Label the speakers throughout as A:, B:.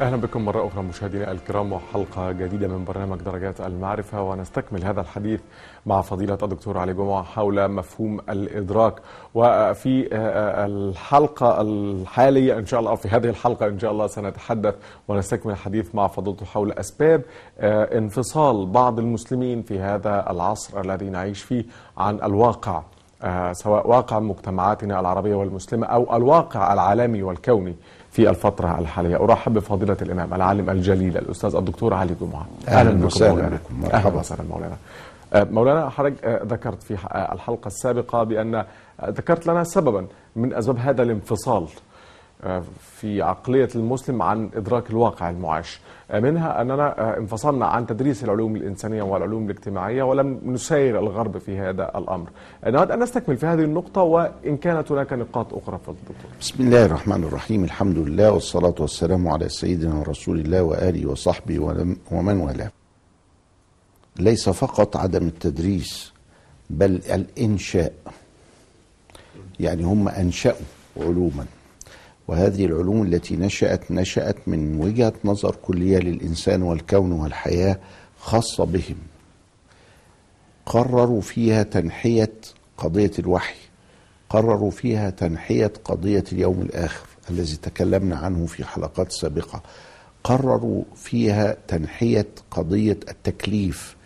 A: أهلا بكم مرة أخرى مشاهدينا الكرام وحلقة جديدة من برنامج درجات المعرفة ونستكمل هذا الحديث مع فضيلة الدكتور علي جمعة حول مفهوم الإدراك. وفي الحلقة الحالية إن شاء الله في هذه الحلقة إن شاء الله سنتحدث ونستكمل الحديث مع فضيلته حول أسباب انفصال بعض المسلمين في هذا العصر الذي نعيش فيه عن الواقع سواء واقع مجتمعاتنا العربية والمسلمة أو الواقع العالمي والكوني. في الفترة الحالية. أرحب بفضيلة الإمام العالم الجليل الأستاذ الدكتور علي جمعة
B: أهلا وسهلا بكم
A: مرحبا. وسهلا مولانا. مولانا حضرتك ذكرت في الحلقة السابقة بأن ذكرت لنا سببا من أسباب هذا الانفصال. في عقلية المسلم عن إدراك الواقع المعاش. منها أننا انفصلنا عن تدريس العلوم الإنسانية والعلوم الاجتماعية ولم نساير الغرب في هذا الأمر. نود أن نستكمل في هذه النقطة وإن كانت هناك نقاط أخرى في الدكتور.
B: بسم الله الرحمن الرحيم. الحمد لله والصلاة والسلام على سيدنا رسول الله وآله وصحبه ومن والاه. ليس فقط عدم التدريس بل الإنشاء. يعني هم أنشأوا علوما. وهذه العلوم التي نشأت نشأت من وجهة نظر كلية للإنسان والكون والحياة خاصة بهم. قرروا فيها تنحية قضية الوحي. قرروا فيها تنحية قضية اليوم الآخر الذي تكلمنا عنه في حلقات سابقة. قرروا فيها تنحية قضية التكليف.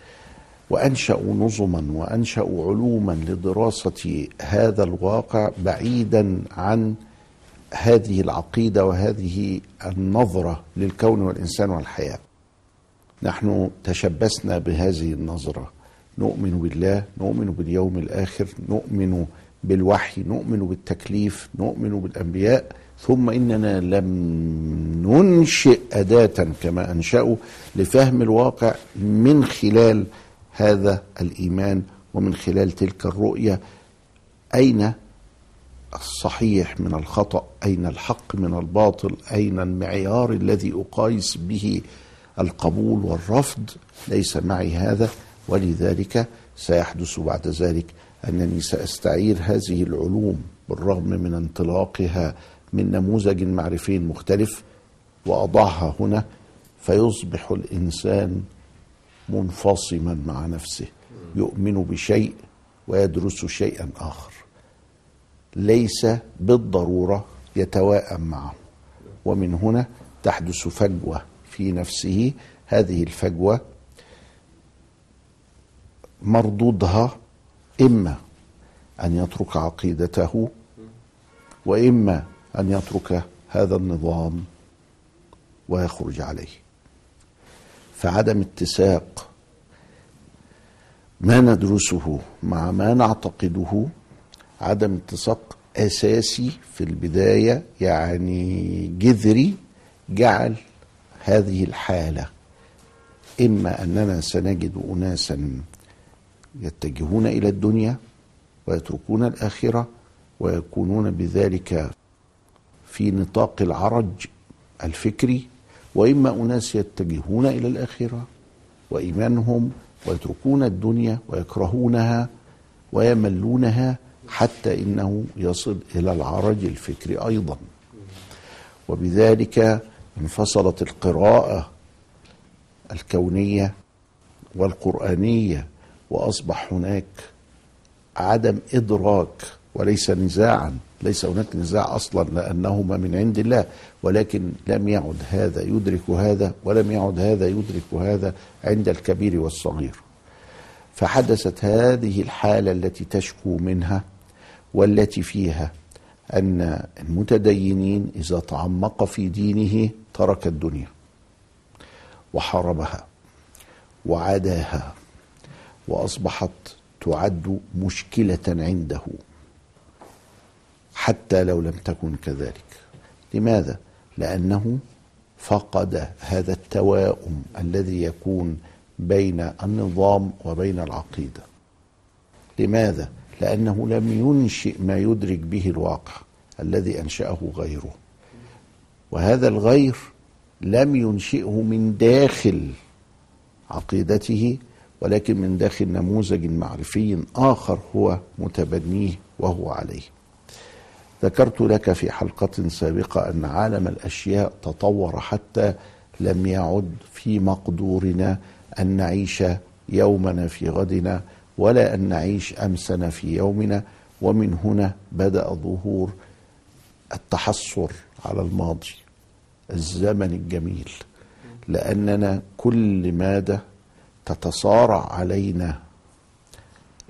B: وأنشأوا نظما وأنشأوا علوما لدراسة هذا الواقع بعيدا عن هذه العقيدة وهذه النظرة للكون والإنسان والحياة. نحن تشبثنا بهذه النظرة. نؤمن بالله نؤمن باليوم الآخر نؤمن بالوحي نؤمن بالتكليف نؤمن بالأنبياء ثم إننا لم ننشئ أداة كما أنشأوا لفهم الواقع من خلال هذا الإيمان ومن خلال تلك الرؤية. أين الصحيح من الخطأ أين الحق من الباطل أين المعيار الذي أقايس به القبول والرفض؟ ليس معي هذا ولذلك سيحدث بعد ذلك أنني سأستعير هذه العلوم بالرغم من انطلاقها من نموذج معرفي مختلف وأضعها هنا فيصبح الإنسان منفصما مع نفسه يؤمن بشيء ويدرس شيئا آخر. ليس بالضرورة يتواءم معه. ومن هنا تحدث فجوة في نفسه. هذه الفجوة مردودها إما أن يترك عقيدته وإما أن يترك هذا النظام ويخرج عليه. فعدم اتساق ما ندرسه مع ما نعتقده عدم اتساق أساسي في البداية يعني جذري جعل هذه الحالة. إما أننا سنجد اناسا يتجهون إلى الدنيا ويتركون الآخرة ويكونون بذلك في نطاق العرج الفكري وإما أناس يتجهون إلى الآخرة وإيمانهم ويتركون الدنيا ويكرهونها ويملونها حتى إنه يصل إلى العرج الفكري أيضا. وبذلك انفصلت القراءة الكونية والقرآنية وأصبح هناك عدم إدراك وليس نزاعا. ليس هناك نزاع أصلا لأنهما من عند الله ولكن لم يعد هذا يدرك هذا ولم يعد هذا يدرك هذا عند الكبير والصغير. فحدثت هذه الحالة التي تشكو منها والتي فيها أن المتدينين إذا تعمق في دينه ترك الدنيا وحاربها وعاداها وأصبحت تعد مشكلة عنده حتى لو لم تكن كذلك. لماذا؟ لأنه فقد هذا التواؤم الذي يكون بين النظام وبين العقيدة. لماذا؟ لأنه لم ينشئ ما يدرك به الواقع الذي أنشأه غيره. وهذا الغير لم ينشئه من داخل عقيدته ولكن من داخل نموذج معرفي آخر هو متبنيه وهو عليه. ذكرت لك في حلقة سابقة أن عالم الأشياء تطور حتى لم يعد في مقدورنا أن نعيش يومنا في غدنا ولا أن نعيش أمسنا في يومنا. ومن هنا بدأ ظهور التحسر على الماضي الزمن الجميل. لأننا كل مادة تتصارع علينا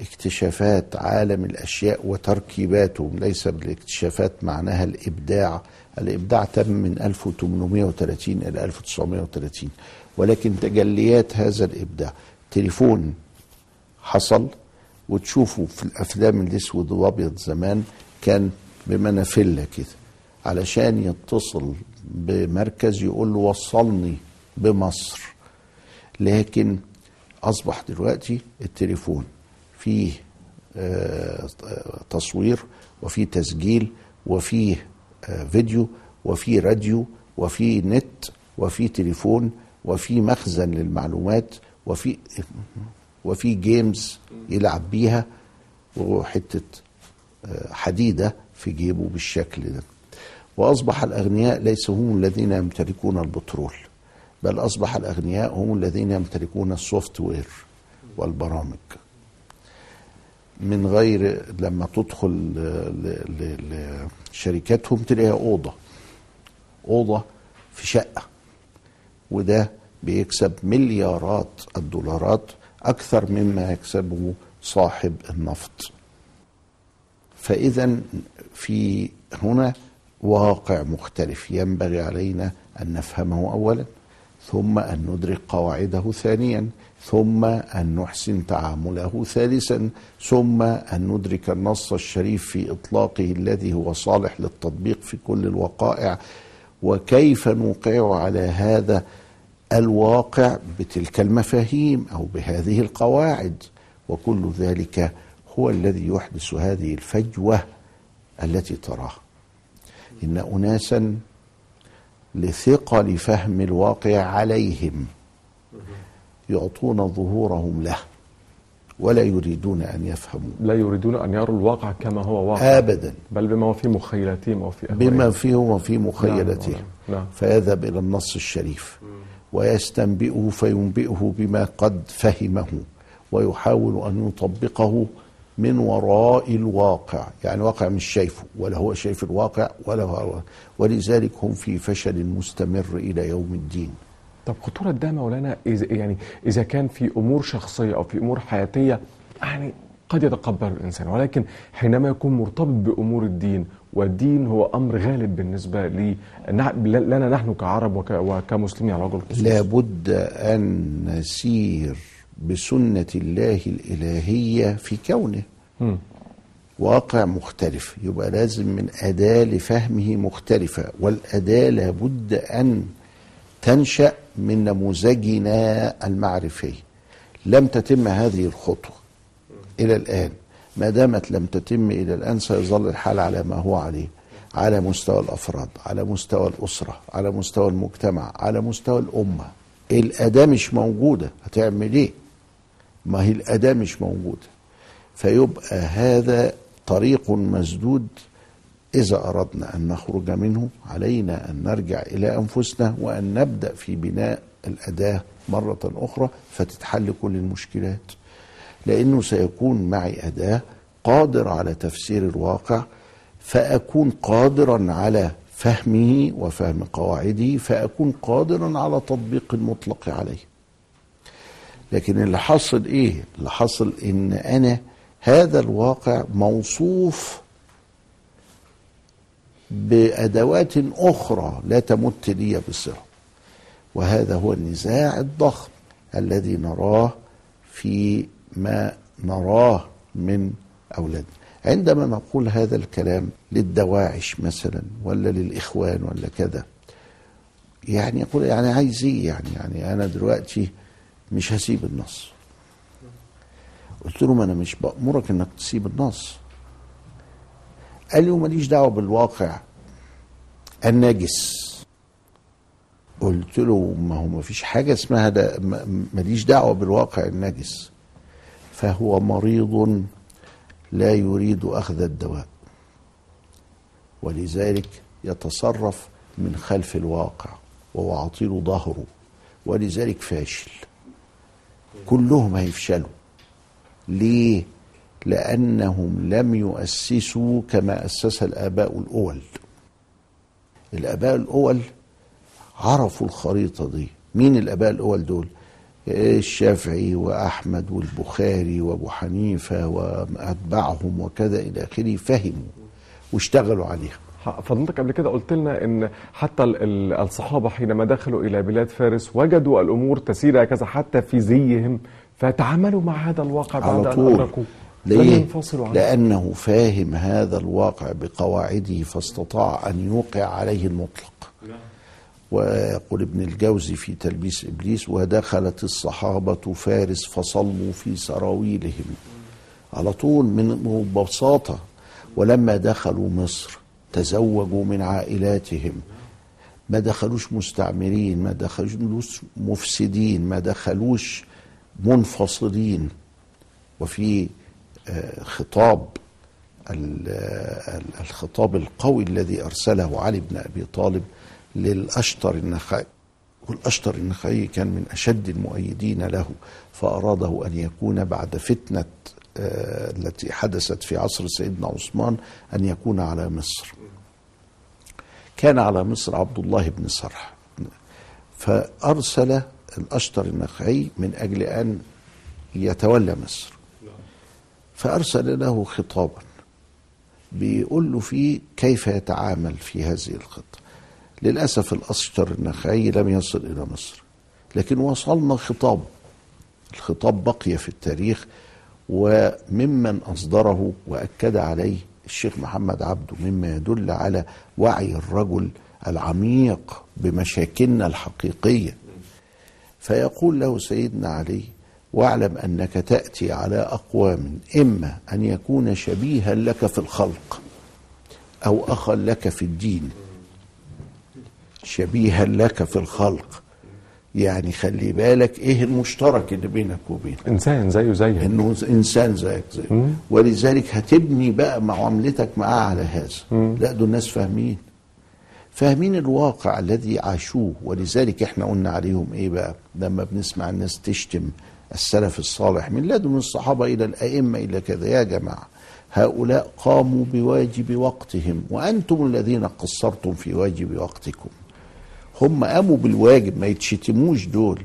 B: اكتشافات عالم الأشياء وتركيباته ليس بالاكتشافات معناها الإبداع. الإبداع تم من 1830 إلى 1930 ولكن تجليات هذا الإبداع. تليفون حصل وتشوفوا في الأفلام الأسود والأبيض زمان كان بمنافله كده علشان يتصل بمركز يقول له وصلني بمصر. لكن أصبح دلوقتي التليفون فيه آه، تصوير وفيه تسجيل وفيه آه، فيديو وفيه راديو وفيه نت وفيه تليفون وفيه مخزن للمعلومات وفي وفي جيمز يلعب بيها وحتة آه، حديدة في جيبه بالشكل ده. وأصبح الأغنياء ليس هم الذين يمتلكون البترول بل أصبح الأغنياء هم الذين يمتلكون السوفت وير والبرامج. من غير لما تدخل لشركاتهم تلاقيها أوضة أوضة في شقة وده بيكسب مليارات الدولارات أكثر مما يكسبه صاحب النفط. فإذا في هنا واقع مختلف ينبغي علينا أن نفهمه اولا ثم أن ندرك قواعده ثانيا ثم أن نحسن تعامله ثالثا ثم أن ندرك النص الشريف في إطلاقه الذي هو صالح للتطبيق في كل الوقائع وكيف نوقعه على هذا الواقع بتلك المفاهيم أو بهذه القواعد وكل ذلك هو الذي يحدث هذه الفجوة التي تراها إن اناسا لثقل فهم الواقع عليهم يعطون ظهورهم له ولا يريدون أن يفهموا.
A: لا يريدون أن يروا الواقع كما هو واقع.
B: ابدا.
A: بل بما هو في مخيلتهم وفي.
B: بما فيه وفي مخيلته
A: نعم، نعم.
B: فيذهب إلى النص الشريف. ويستنبئه فينبئه بما قد فهمه ويحاول أن يطبقه من وراء الواقع يعني واقع مش شايفه ولا هو شايف الواقع ولا هو ولذلك هم في فشل مستمر إلى يوم الدين.
A: طب خطورة ده مولانا إذا يعني إذا كان في أمور شخصية أو في أمور حياتية يعني قد يتقبل الإنسان ولكن حينما يكون مرتبط بأمور الدين والدين هو أمر غالب بالنسبة لي لنا نحن كعرب وك وكمسلمين على وجه الخصوص.
B: لابد أن نسير بسنة الله الإلهية في كونه.
A: مم.
B: واقع مختلف يبقى لازم من أداة لفهمه مختلفة والأداة لابد أن تنشأ من نموذجنا المعرفي. لم تتم هذه الخطوة. إلى الآن. ما دامت لم تتم إلى الآن سيظل الحال على ما هو عليه على مستوى الأفراد على مستوى الأسرة على مستوى المجتمع على مستوى الأمة. الأداة مش موجودة. هتعمل إيه؟ ما هي الأداة مش موجودة. فيبقى هذا طريق مسدود إذا أردنا أن نخرج منه. علينا أن نرجع إلى أنفسنا وأن نبدأ في بناء الأداة مرة أخرى فتتحل كل المشكلات. لأنه سيكون معي أداة قادر على تفسير الواقع فأكون قادرا على فهمه وفهم قواعده فأكون قادرا على تطبيق المطلق عليه. لكن اللي حصل إيه؟ اللي حصل إن أنا هذا الواقع موصوف بأدوات أخرى لا تمت لي بصله وهذا هو النزاع الضخم الذي نراه في ما نراه من اولادنا عندما نقول هذا الكلام للدواعش مثلا ولا للإخوان ولا كذا يعني يقول يعني عايز إيه يعني يعني أنا دلوقتي مش هسيب النص. قلت له ما أنا مش بأمرك إنك تسيب النص. قال لي وماليش دعوة بالواقع النجس قلت له ما هو ما فيش حاجة اسمها ده ما- ماليش دعوة بالواقع النجس فهو مريض لا يريد أخذ الدواء. ولذلك يتصرف من خلف الواقع وهو ظهره ولذلك فاشل. كلهم هيفشلوا. ليه؟ لأنهم لم يؤسسوا كما أسس الآباء الأول. الآباء الأول عرفوا الخريطة دي. مين الآباء الأول دول؟ الشافعي وأحمد والبخاري وأبو حنيفة وأتباعهم وكذا إلى آخره فهموا واشتغلوا عليها
A: فضلتك قبل كده قلت لنا إن حتى ال- ال- الصحابة حينما دخلوا إلى بلاد فارس وجدوا الأمور تسير هكذا حتى في زيهم فتعاملوا مع هذا الواقع بعد
B: على
A: أن
B: طول.
A: أدركوا. لم
B: ليه؟
A: ينفصلوا عنه.
B: لأنه فاهم هذا الواقع بقواعده فاستطاع أن يوقع عليه المطلق. ويقول ابن الجوزي في تلبيس إبليس ودخلت الصحابة فارس فصلوا في سراويلهم. على طول من ببساطة ولما دخلوا مصر تزوجوا من عائلاتهم. ما دخلوش مستعمرين ما دخلوش مفسدين ما دخلوش منفصلين. وفي آه، خطاب آه، الخطاب القوي الذي أرسله علي بن أبي طالب للأشطر النخعي والأشطر النخعي كان من أشد المؤيدين له فأراده أن يكون بعد فتنة آه، التي حدثت في عصر سيدنا عثمان أن يكون على مصر. كان على مصر عبد الله بن سرح فأرسل الأشطر النخعي من أجل أن يتولى مصر. فأرسل له خطابا بيقول له فيه كيف يتعامل في هذه الخطة. للأسف الأشتر النخعي لم يصل إلى مصر لكن وصلنا خطاب الخطاب بقي في التاريخ وممن أصدره وأكد عليه الشيخ محمد عبده مما يدل على وعي الرجل العميق بمشاكلنا الحقيقية. فيقول له سيدنا علي واعلم أنك تأتي على أقوام إما أن يكون شبيها لك في الخلق أو أخا لك في الدين شبيها لك في الخلق. يعني خلي بالك إيه المشترك اللي بينك وبينه؟
A: إنسان زيه زيك.
B: إنه إنسان زيك زي ولذلك هتبني بقى معاملتك معاه على هذا. لا دول الناس فاهمين. فاهمين الواقع الذي عاشوه. ولذلك إحنا قلنا عليهم إيه بقى؟ لما بنسمع الناس تشتم السلف الصالح. من لدن الصحابة إلى الأئمة إلى كذا. يا جماعة هؤلاء قاموا بواجب وقتهم. وأنتم الذين قصرتم في واجب وقتكم. هم قاموا بالواجب ما يتشتموش دول.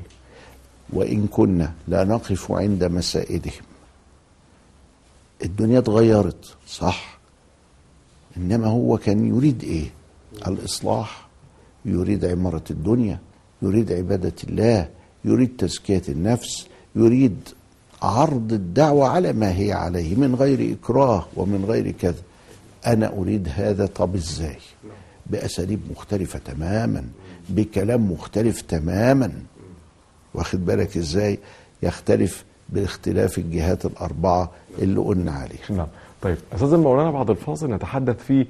B: وإن كنا لا نقف عند مسائلهم. الدنيا اتغيرت صح. إنما هو كان يريد إيه؟ الإصلاح. يريد عمارة الدنيا يريد عبادة الله يريد تزكية النفس يريد عرض الدعوة على ما هي عليه من غير إكراه ومن غير كذا أنا أريد هذا طب إزاي؟ بأساليب مختلفة تماما. بكلام مختلف تماما. واخد بالك إزاي؟ يختلف باختلاف الجهات الأربعة اللي قلنا عليها.
A: نعم. طيب أستاذ مولانا بعد الفاصل نتحدث في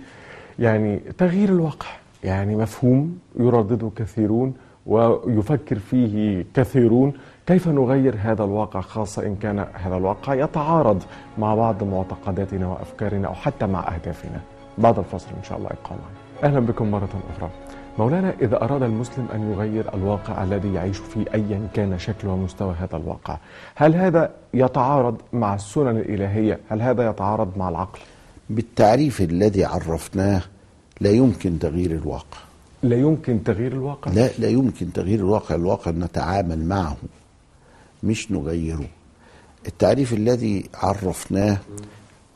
A: يعني تغيير الواقع. يعني مفهوم يردده كثيرون ويفكر فيه كثيرون. كيف نغير هذا الواقع خاصة إن كان هذا الواقع يتعارض مع بعض معتقداتنا وأفكارنا أو حتى مع أهدافنا؟ بعد الفاصل إن شاء الله معنا. أهلا بكم مرة أخرى. مولانا إذا أراد المسلم أن يغير الواقع الذي يعيش فيه أيا كان شكل ومستوى هذا الواقع هل هذا يتعارض مع السنن الإلهية؟ هل هذا يتعارض مع العقل؟
B: بالتعريف الذي عرفناه لا يمكن تغيير الواقع.
A: لا يمكن تغيير الواقع.
B: لا لا يمكن تغيير الواقع. الواقع نتعامل معه مش نغيره. التعريف الذي عرفناه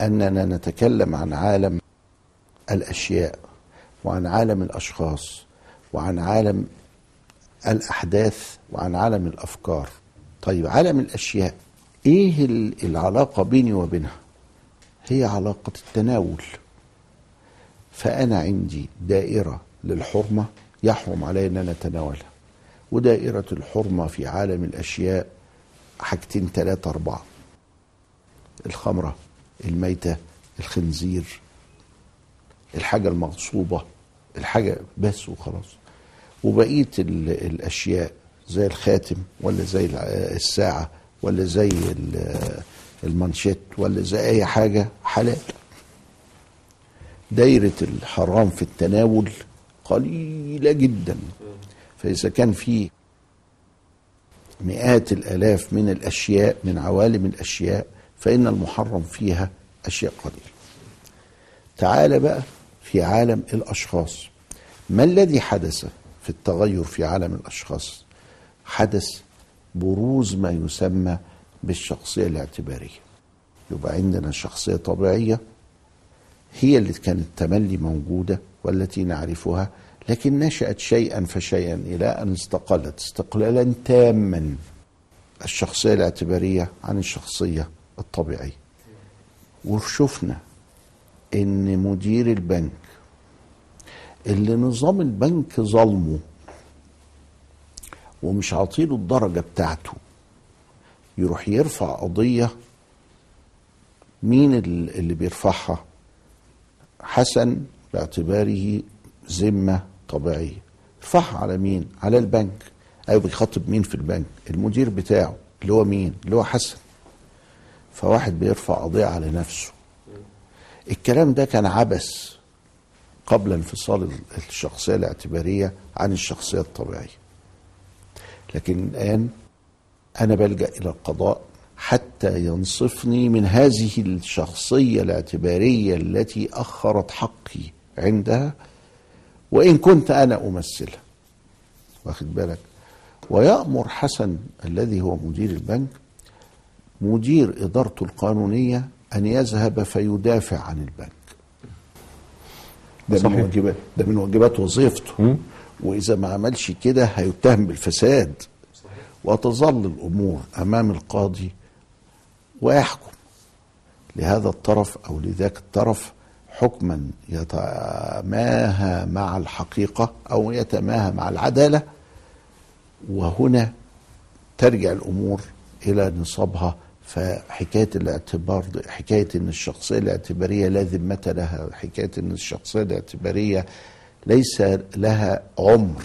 B: أننا نتكلم عن عالم الأشياء وعن عالم الأشخاص وعن عالم الأحداث وعن عالم الأفكار. طيب عالم الأشياء إيه ال- العلاقة بيني وبينها؟ هي علاقة التناول. فأنا عندي دائرة للحرمة يحرم علي إن أنا أتناولها ودائرة الحرمة في عالم الأشياء حاجتين ثلاثة أربعة. الخمرة الميتة الخنزير الحاجة المغصوبة. الحاجة بس وخلاص. وبقية ال- الأشياء زي الخاتم ولا زي الساعة ولا زي ال- المانشيت ولا زي أي حاجة حلال. دايرة الحرام في التناول قليلة جدا. فإذا كان في مئات الآلاف من الأشياء من عوالم الأشياء فإن المحرم فيها أشياء قليلة. تعال بقى في عالم الأشخاص. ما الذي حدث في التغير في عالم الأشخاص؟ حدث بروز ما يسمى بالشخصية الاعتبارية. يبقى عندنا شخصية طبيعية هي اللي كانت تملي موجودة والتي نعرفها لكن نشأت شيئا فشيئا إلى أن استقلت استقلالا تاما الشخصية الاعتبارية عن الشخصية الطبيعية. وشفنا إن مدير البنك اللي نظام البنك ظلمه ومش عاطيله الدرجة بتاعته. يروح يرفع قضية مين اللي بيرفعها؟ حسن باعتباره ذمة طبيعية. يرفعها على مين؟ على البنك. أيوه بيخاطب مين في البنك؟ المدير بتاعه اللي هو مين؟ اللي هو حسن. فواحد بيرفع قضية على نفسه. الكلام ده كان عبث. قبل انفصال الشخصية الاعتبارية عن الشخصية الطبيعية. لكن الآن أنا بلجأ إلى القضاء حتى ينصفني من هذه الشخصية الاعتبارية التي أخرت حقي عندها وإن كنت أنا أمثلها. واخد بالك؟ ويأمر حسن الذي هو مدير البنك مدير إدارته القانونية أن يذهب فيدافع عن البنك. ده
A: صحيح.
B: من واجبات ده من واجبات وظيفته. وإذا ما عملش كده هيتهم بالفساد. وتظل الأمور أمام القاضي ويحكم. لهذا الطرف أو لذاك الطرف حكما يتماهى مع الحقيقة أو يتماهى مع العدالة. وهنا ترجع الأمور إلى نصابها فحكاية الاعتبار حكاية إن الشخصية الاعتبارية لا ذمة لها حكاية إن الشخصية الاعتبارية ليس لها عمر.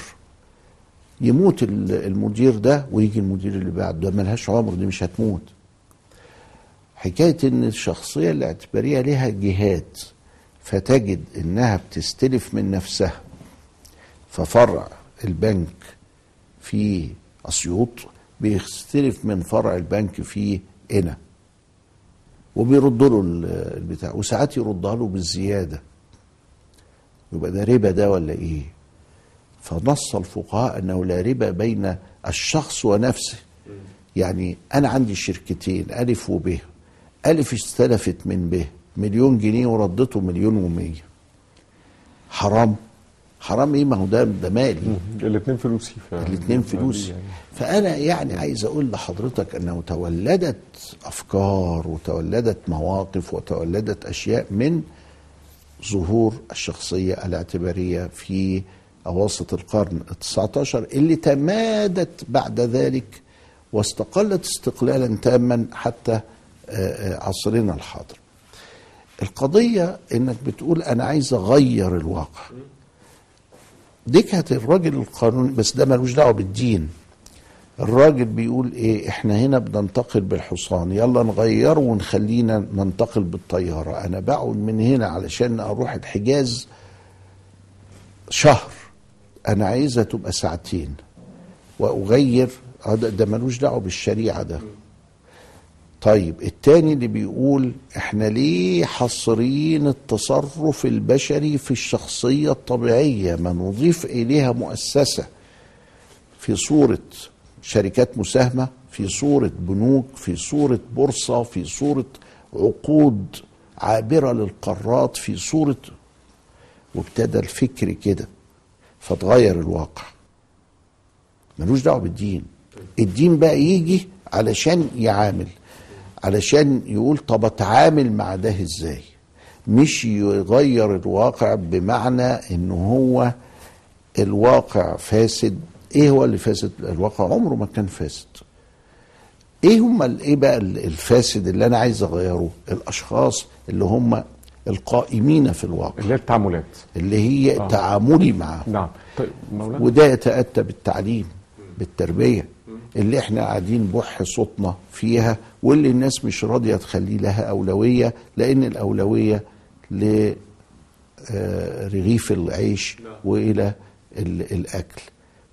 B: يموت المدير ده ويجي المدير اللي بعده ده ملهاش عمر دي مش هتموت. حكاية إن الشخصية الاعتبارية لها جهات فتجد إنها بتستلف من نفسها ففرع البنك في أسيوط بيستلف من فرع البنك في هنا وبيرد له البتاع. وساعات يردها له بالزيادة. يبقى ده ربا ده ولا إيه؟ فنص الفقهاء أنه لا ربا بين الشخص ونفسه. يعني أنا عندي شركتين ألف وب ألف استلفت من ب مليون جنيه وردته مليون ومية. حرام. حرام إيه؟ ما هو ده ده مالي.
A: الاثنين فلوسي.
B: الاثنين فلوس
A: يعني.
B: فأنا يعني عايز أقول لحضرتك إنه تولدت أفكار وتولدت مواقف وتولدت أشياء من ظهور الشخصية الاعتبارية في أواسط القرن ال19 اللي تمادت بعد ذلك واستقلت استقلالا تاما حتى عصرنا الحاضر. القضية إنك بتقول أنا عايز أغير الواقع. دي كانت الراجل القانوني بس ده ملوش دعوة بالدين. الراجل بيقول إيه إحنا هنا بننتقل بالحصان يلا نغيره ونخلينا ننتقل بالطيارة. أنا بقعد من هنا علشان أروح الحجاز شهر. أنا عايزها تبقى ساعتين. وأغير ده, ملوش دعوة بالشريعة ده. طيب التاني اللي بيقول إحنا ليه حصرين التصرف البشري في الشخصية الطبيعية؟ ما نضيف إليها مؤسسة. في صورة شركات مساهمة في صورة بنوك في صورة بورصة في صورة عقود عابرة للقارات في صورة وابتدى الفكر كده فتغير الواقع. ملوش دعوة بالدين. الدين بقى يجي علشان يعامل. علشان يقول طب أتعامل مع ده إزاي؟ مش يغير الواقع بمعنى إن هو الواقع فاسد. إيه هو اللي فاسد؟ الواقع عمره ما كان فاسد. إيه هم إيه بقى الفاسد اللي أنا عايز أغيره؟ الأشخاص اللي هم القائمين في الواقع.
A: اللي هي التعاملات.
B: اللي هي آه. تعاملي معهم
A: نعم. طيب مولانا.
B: وده يتأتى بالتعليم بالتربية. اللي إحنا قاعدين بح صوتنا فيها واللي الناس مش راضية تخليه لها أولوية لأن الأولوية آه، رغيف العيش وإلى ال- الأكل.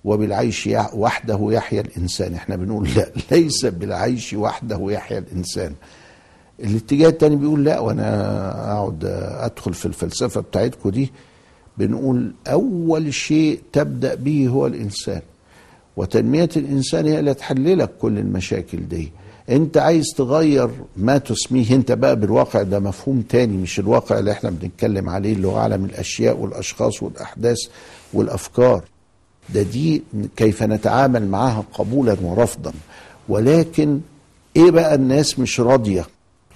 B: وبالعيش وحده يحيا الإنسان. إحنا بنقول لا ليس بالعيش وحده يحيا الإنسان. الاتجاه التاني بيقول لا وأنا أقعد أدخل في الفلسفة بتاعتكم دي. بنقول أول شيء تبدأ به هو الإنسان. وتنمية الإنسان هي اللي تحللك كل المشاكل دي. أنت عايز تغير ما تسميه أنت بقى بالواقع ده مفهوم تاني مش الواقع اللي إحنا بنتكلم عليه اللي هو عالم الأشياء والأشخاص والأحداث والأفكار. ده دي كيف نتعامل معها قبولا ورفضا. ولكن إيه بقى الناس مش راضية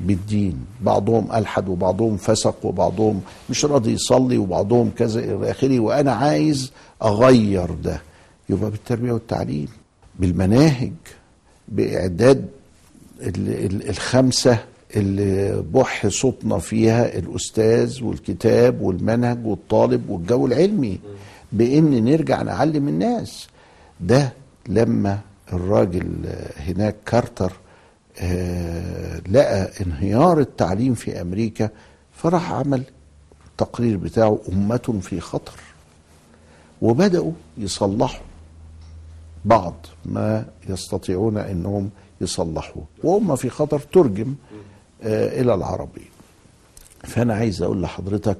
B: بالدين؟ بعضهم ألحد وبعضهم فسق وبعضهم مش راضي يصلي وبعضهم كذا إلى آخره وأنا عايز أغير ده. يبقى بالتربية والتعليم بالمناهج بإعداد ال- ال- الخمسة اللي بح صوتنا فيها الأستاذ والكتاب والمنهج والطالب والجو العلمي بإن نرجع نعلم الناس. ده لما الراجل هناك كارتر آه، لقى انهيار التعليم في أمريكا فراح عمل التقرير بتاعه أمة في خطر. وبدأوا يصلحوا. بعض ما يستطيعون إنهم يصلحوه وهم في خطر ترجم آه إلى العربي. فأنا عايز أقول لحضرتك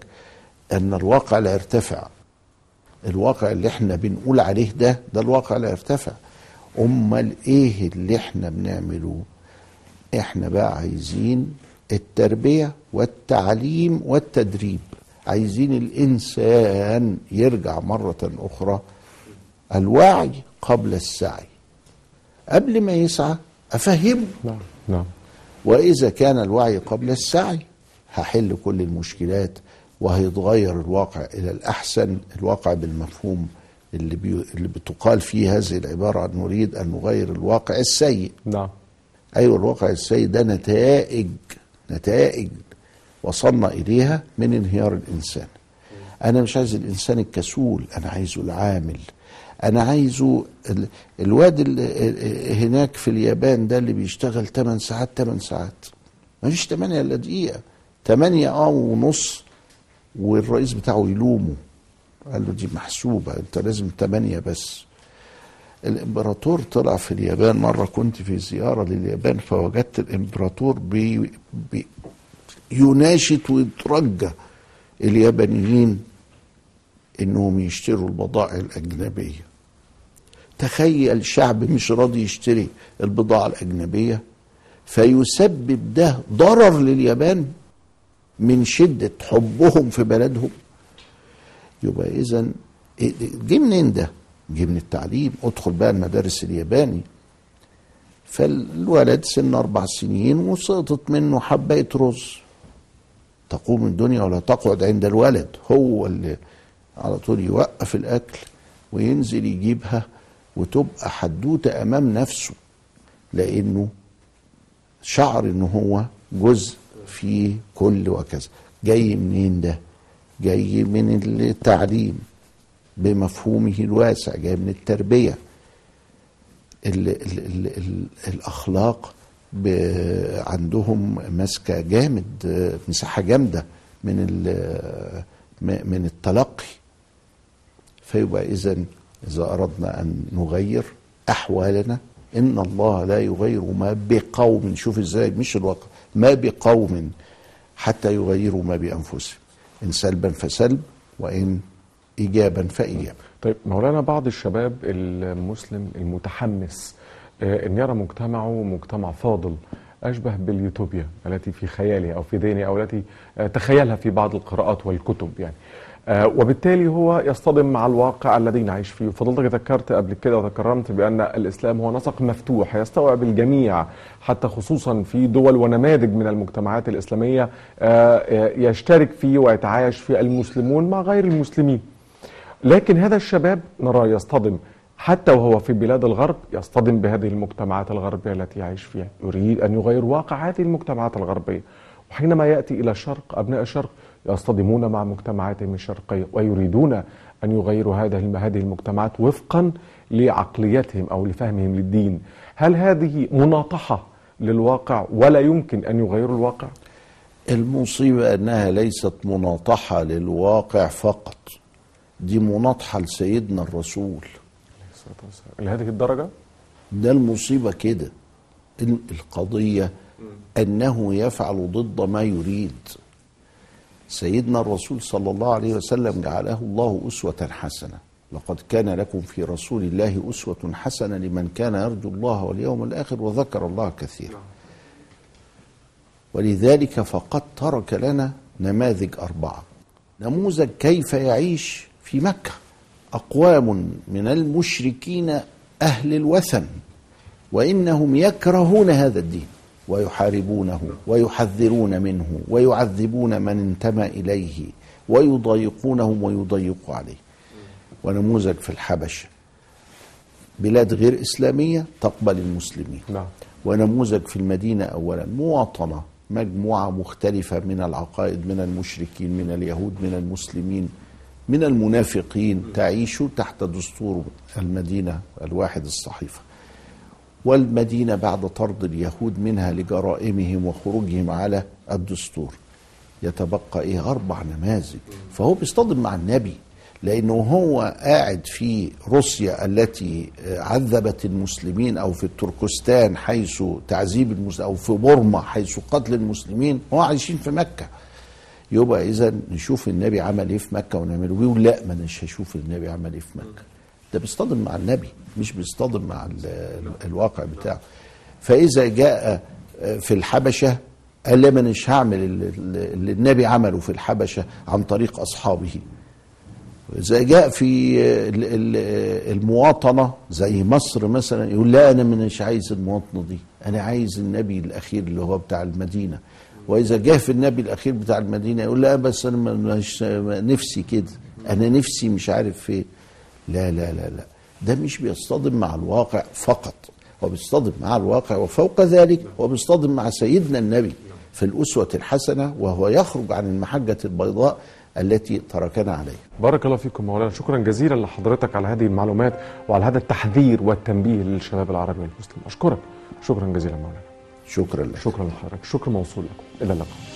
B: أن الواقع لا يرتفع. الواقع اللي إحنا بنقول عليه ده ده الواقع لا يرتفع. أمال إيه اللي إحنا بنعمله؟ إحنا بقى عايزين التربية والتعليم والتدريب. عايزين الإنسان يرجع مرة أخرى الوعي قبل السعي. قبل ما يسعى أفهمه.
A: نعم نعم.
B: وإذا كان الوعي قبل السعي هحل كل المشكلات وهيتغير الواقع إلى الأحسن الواقع بالمفهوم اللي, بي... اللي بتقال فيه هذه العبارة. نريد أن نغير الواقع السيء.
A: نعم.
B: أيوه الواقع السيء ده نتائج نتائج وصلنا إليها من انهيار الإنسان. أنا مش عايز الإنسان الكسول أنا عايزه العامل. أنا عايزه ال- الواد اللي هناك في اليابان ده اللي بيشتغل 8 ساعات 8 ساعات. ما فيش 8 إلا دقيقة. 8 آه ونص والرئيس بتاعه يلومه. قال له دي محسوبة أنت لازم 8 بس. الإمبراطور طلع في اليابان. مرة كنت في زيارة لليابان فوجدت الإمبراطور بي بي يناشد ويترجى اليابانيين. إنهم يشتروا البضائع الأجنبية. تخيل شعب مش راضي يشتري البضاعة الأجنبية فيسبب ده ضرر لليابان من شدة حبهم في بلدهم. يبقى اذا جه منين ده؟ جه من التعليم. ادخل بقى المدارس الياباني. فالولد سن أربع سنين وسقطت منه حباية رز. تقوم الدنيا ولا تقعد عند الولد. هو اللي على طول يوقف الأكل وينزل يجيبها وتبقى حدوتة أمام نفسه لأنه شعر إن هو جزء في كل وكذا. جاي منين ده؟ جاي من التعليم بمفهومه الواسع جاي من التربية. ال ال ال ال الأخلاق عندهم ماسكة جامد مساحة جامدة من من التلقي. فيبقى اذا إذا أردنا أن نغير أحوالنا إن الله لا يغير ما بقوم شوف إزاي مش الواقع ما بقوم حتى يغيروا ما بأنفسهم. إن سلبا فسلب وإن ايجابا فايجابا
A: طيب مولانا بعض الشباب المسلم المتحمس آه، إن يرى مجتمعه مجتمع فاضل أشبه باليوتوبيا التي في خياله أو في ذهنه أو التي آه، تخيلها في بعض القراءات والكتب يعني. وبالتالي هو يصطدم مع الواقع الذي نعيش فيه. فضلتك ذكرت قبل كده وتكرمت بأن الإسلام هو نسق مفتوح يستوعب الجميع حتى خصوصا في دول ونماذج من المجتمعات الإسلامية آه، آه، يشترك فيه ويتعايش فيه المسلمون مع غير المسلمين. لكن هذا الشباب نرى يصطدم حتى وهو في بلاد الغرب يصطدم بهذه المجتمعات الغربية التي يعيش فيها. يريد أن يغير واقع هذه المجتمعات الغربية. وحينما يأتي إلى الشرق أبناء الشرق يصطدمون مع مجتمعاتهم الشرقية ويريدون أن يغيروا هذه هذه المجتمعات وفقا لعقليتهم أو لفهمهم للدين. هل هذه مناطحة للواقع ولا يمكن أن يغيروا الواقع؟
B: المصيبة أنها ليست مناطحة للواقع فقط. دي مناطحة لسيدنا الرسول.
A: لهذه الدرجة؟
B: ده المصيبة كده. ال- القضية أنه يفعل ضد ما يريد. سيدنا الرسول صلى الله عليه وسلم جعله الله أسوة حسنة. لقد كان لكم في رسول الله أسوة حسنة لمن كان يرجو الله واليوم الآخر وذكر الله كثيرا. ولذلك فقد ترك لنا نماذج أربعة. نموذج كيف يعيش في مكة. أقوام من المشركين أهل الوثن. وإنهم يكرهون هذا الدين. ويحاربونه ويحذرون منه ويعذبون من انتمى إليه ويضايقونهم ويضيقوا عليه. ونموذج في الحبشة. بلاد غير إسلامية تقبل المسلمين.
A: نعم.
B: ونموذج في المدينة أولا. مواطنة مجموعة مختلفة من العقائد من المشركين من اليهود من المسلمين من المنافقين تعيش تحت دستور المدينة الواحد الصحيفة. والمدينة بعد طرد اليهود منها لجرائمهم وخروجهم على الدستور. يتبقى إيه؟ أربع نماذج. فهو بيصطدم مع النبي لأنه هو قاعد في روسيا التي عذبت المسلمين أو في التركستان حيث تعذيب المسلمين أو في بورما حيث قتل المسلمين. هو عايشين في مكة. يبقى اذا نشوف النبي عمل إيه في مكة ونعمله. بيقول لا ما مش هشوف النبي عمل إيه في مكة. ده بيصطدم مع النبي. مش بيصطدم مع ال- ال- الواقع بتاعه. فإذا جاء في الحبشة قال ما مش هعمل اللي النبي عمله في الحبشة عن طريق أصحابه. إذا جاء في ال- ال- المواطنة زي مصر مثلا يقول لا أنا مش عايز المواطنة دي أنا عايز النبي الأخير اللي هو بتاع المدينة. وإذا جاء في النبي الأخير بتاع المدينة يقول لا بس أنا مش نفسي كده أنا نفسي مش عارف فين لا لا لا لا. ده مش بيصطدم مع الواقع فقط هو بيصطدم مع الواقع وفوق ذلك هو بيصطدم مع سيدنا النبي في الأسوة الحسنة وهو يخرج عن المحجة البيضاء التي تركنا عليها.
A: بارك الله فيكم مولانا. شكرا جزيلا لحضرتك على هذه المعلومات وعلى هذا التحذير والتنبيه للشباب العربي والمسلم. أشكرك. شكرا جزيلا مولانا.
B: شكرا لك.
A: شكرا لحضرتك. شكر موصول لكم. إلى اللقاء.